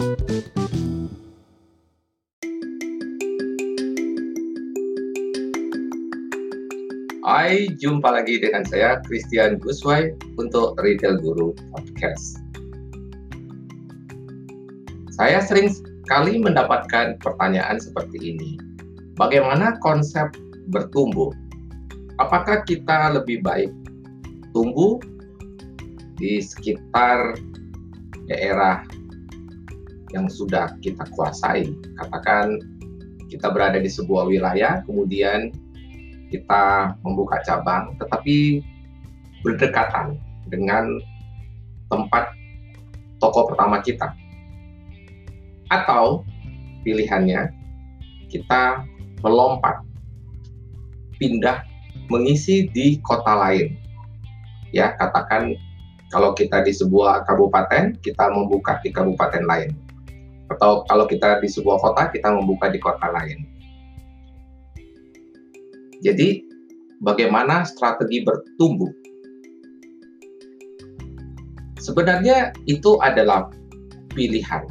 Hai, jumpa lagi dengan saya Christian Guswai untuk Retail Guru Podcast. Saya sering sekali mendapatkan pertanyaan seperti ini. Bagaimana konsep bertumbuh? Apakah kita lebih baik tumbuh di sekitar daerah yang sudah kita kuasai? Katakan kita berada di sebuah wilayah, kemudian kita membuka cabang, tetapi berdekatan dengan tempat toko pertama kita. Atau pilihannya, kita melompat, pindah, mengisi di kota lain. Ya, katakan kalau kita di sebuah kabupaten, kita membuka di kabupaten lain. Atau kalau kita di sebuah kota, kita membuka di kota lain jadi, bagaimana strategi bertumbuh? Sebenarnya itu adalah pilihan,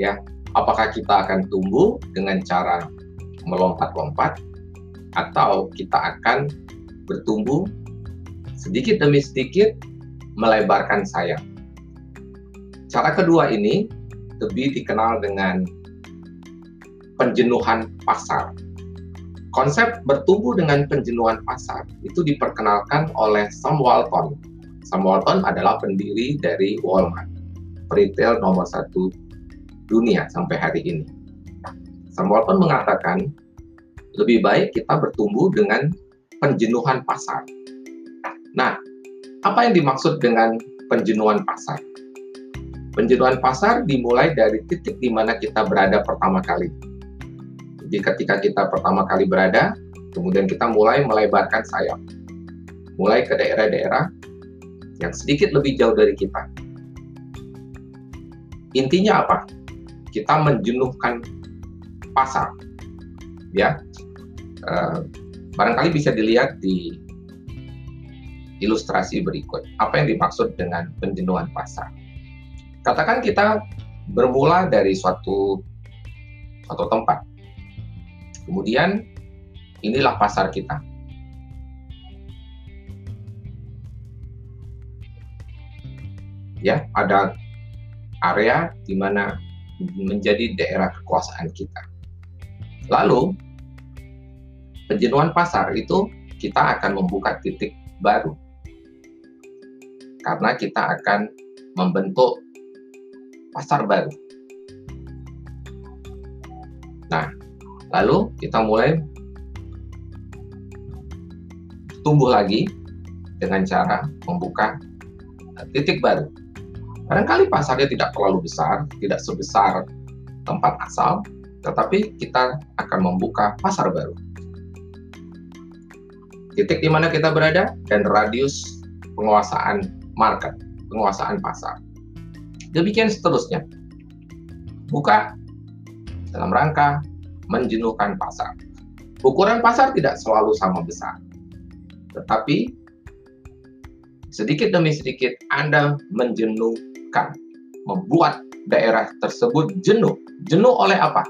ya. Apakah kita akan tumbuh dengan cara melompat-lompat atau kita akan bertumbuh sedikit demi sedikit melebarkan sayap. Cara kedua ini lebih dikenal dengan penjenuhan pasar Konsep bertumbuh dengan penjenuhan pasar itu diperkenalkan oleh Sam Walton. Sam Walton adalah pendiri dari Walmart, retail nomor satu dunia sampai hari ini. Sam Walton mengatakan, lebih baik kita bertumbuh dengan penjenuhan pasar. Nah, apa yang dimaksud dengan penjenuhan pasar? Penjenuhan pasar dimulai dari titik di mana kita berada pertama kali jadi ketika kita pertama kali berada, kemudian kita mulai melebarkan sayap. Mulai ke daerah-daerah yang sedikit lebih jauh dari kita. Intinya apa? Kita menjenuhkan pasar. Ya. Uh, barangkali bisa dilihat di ilustrasi berikut. Apa yang dimaksud dengan penjenuhan pasar? Katakan kita bermula dari suatu suatu tempat Kemudian inilah pasar kita. Ya, ada area di mana menjadi daerah kekuasaan kita. Lalu penjenuhan pasar itu kita akan membuka titik baru. Karena kita akan membentuk pasar baru. Nah, Lalu kita mulai tumbuh lagi dengan cara membuka titik baru. Barangkali pasarnya tidak terlalu besar, tidak sebesar tempat asal, tetapi kita akan membuka pasar baru. Titik di mana kita berada dan radius penguasaan market, penguasaan pasar. Demikian seterusnya. Buka dalam rangka menjenuhkan pasar. Ukuran pasar tidak selalu sama besar, tetapi sedikit demi sedikit Anda menjenuhkan, membuat daerah tersebut jenuh. Jenuh oleh apa?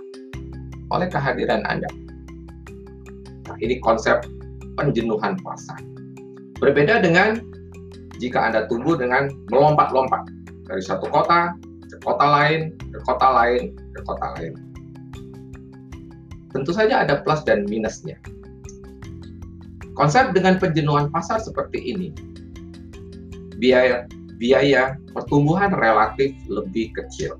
Oleh kehadiran Anda. Nah, ini konsep penjenuhan pasar. Berbeda dengan jika Anda tumbuh dengan melompat-lompat dari satu kota ke kota lain, ke kota lain, ke kota lain tentu saja ada plus dan minusnya. Konsep dengan penjenuhan pasar seperti ini, biaya biaya pertumbuhan relatif lebih kecil.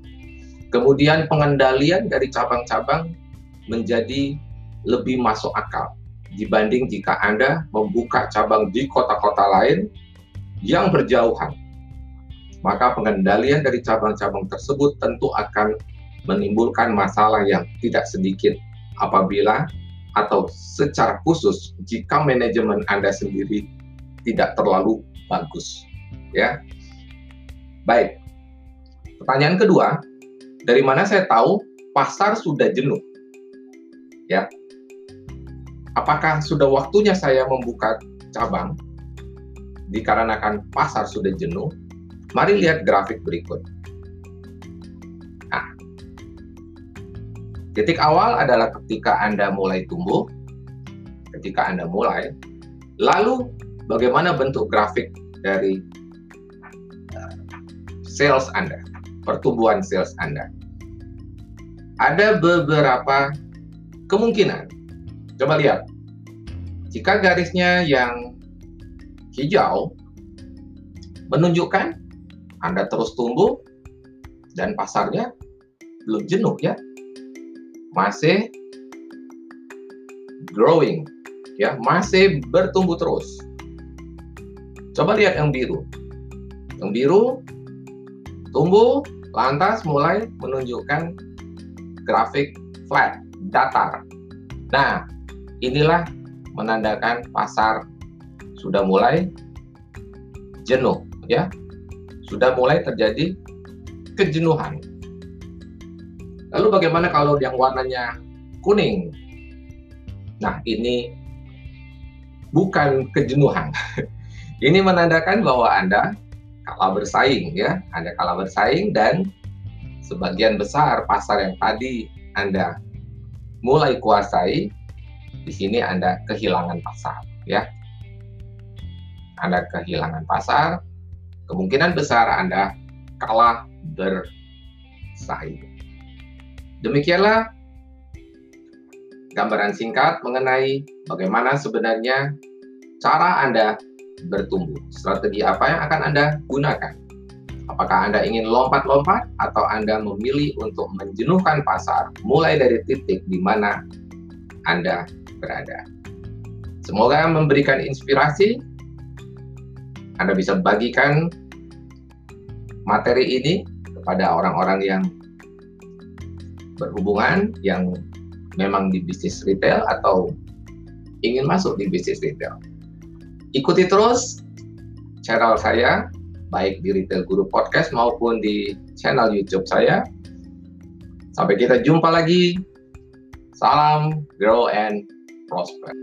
Kemudian pengendalian dari cabang-cabang menjadi lebih masuk akal dibanding jika Anda membuka cabang di kota-kota lain yang berjauhan. Maka pengendalian dari cabang-cabang tersebut tentu akan menimbulkan masalah yang tidak sedikit apabila atau secara khusus jika manajemen Anda sendiri tidak terlalu bagus. Ya. Baik. Pertanyaan kedua, dari mana saya tahu pasar sudah jenuh? Ya. Apakah sudah waktunya saya membuka cabang dikarenakan pasar sudah jenuh? Mari lihat grafik berikut. Nah, Titik awal adalah ketika Anda mulai tumbuh, ketika Anda mulai, lalu bagaimana bentuk grafik dari uh, sales Anda, pertumbuhan sales Anda. Ada beberapa kemungkinan. Coba lihat. Jika garisnya yang hijau menunjukkan Anda terus tumbuh dan pasarnya belum jenuh ya. Masih growing ya, masih bertumbuh terus. Coba lihat yang biru. Yang biru tumbuh lantas mulai menunjukkan grafik flat, datar. Nah, inilah menandakan pasar sudah mulai jenuh ya. Sudah mulai terjadi kejenuhan. Lalu bagaimana kalau yang warnanya kuning? Nah, ini bukan kejenuhan. ini menandakan bahwa Anda kalah bersaing ya. Anda kalah bersaing dan sebagian besar pasar yang tadi Anda mulai kuasai di sini Anda kehilangan pasar ya. Anda kehilangan pasar, kemungkinan besar Anda kalah bersaing. Demikianlah gambaran singkat mengenai bagaimana sebenarnya cara Anda bertumbuh. Strategi apa yang akan Anda gunakan? Apakah Anda ingin lompat-lompat atau Anda memilih untuk menjenuhkan pasar mulai dari titik di mana Anda berada? Semoga memberikan inspirasi. Anda bisa bagikan materi ini kepada orang-orang yang berhubungan yang memang di bisnis retail atau ingin masuk di bisnis retail. Ikuti terus channel saya, baik di Retail Guru Podcast maupun di channel YouTube saya. Sampai kita jumpa lagi. Salam, grow and prosper.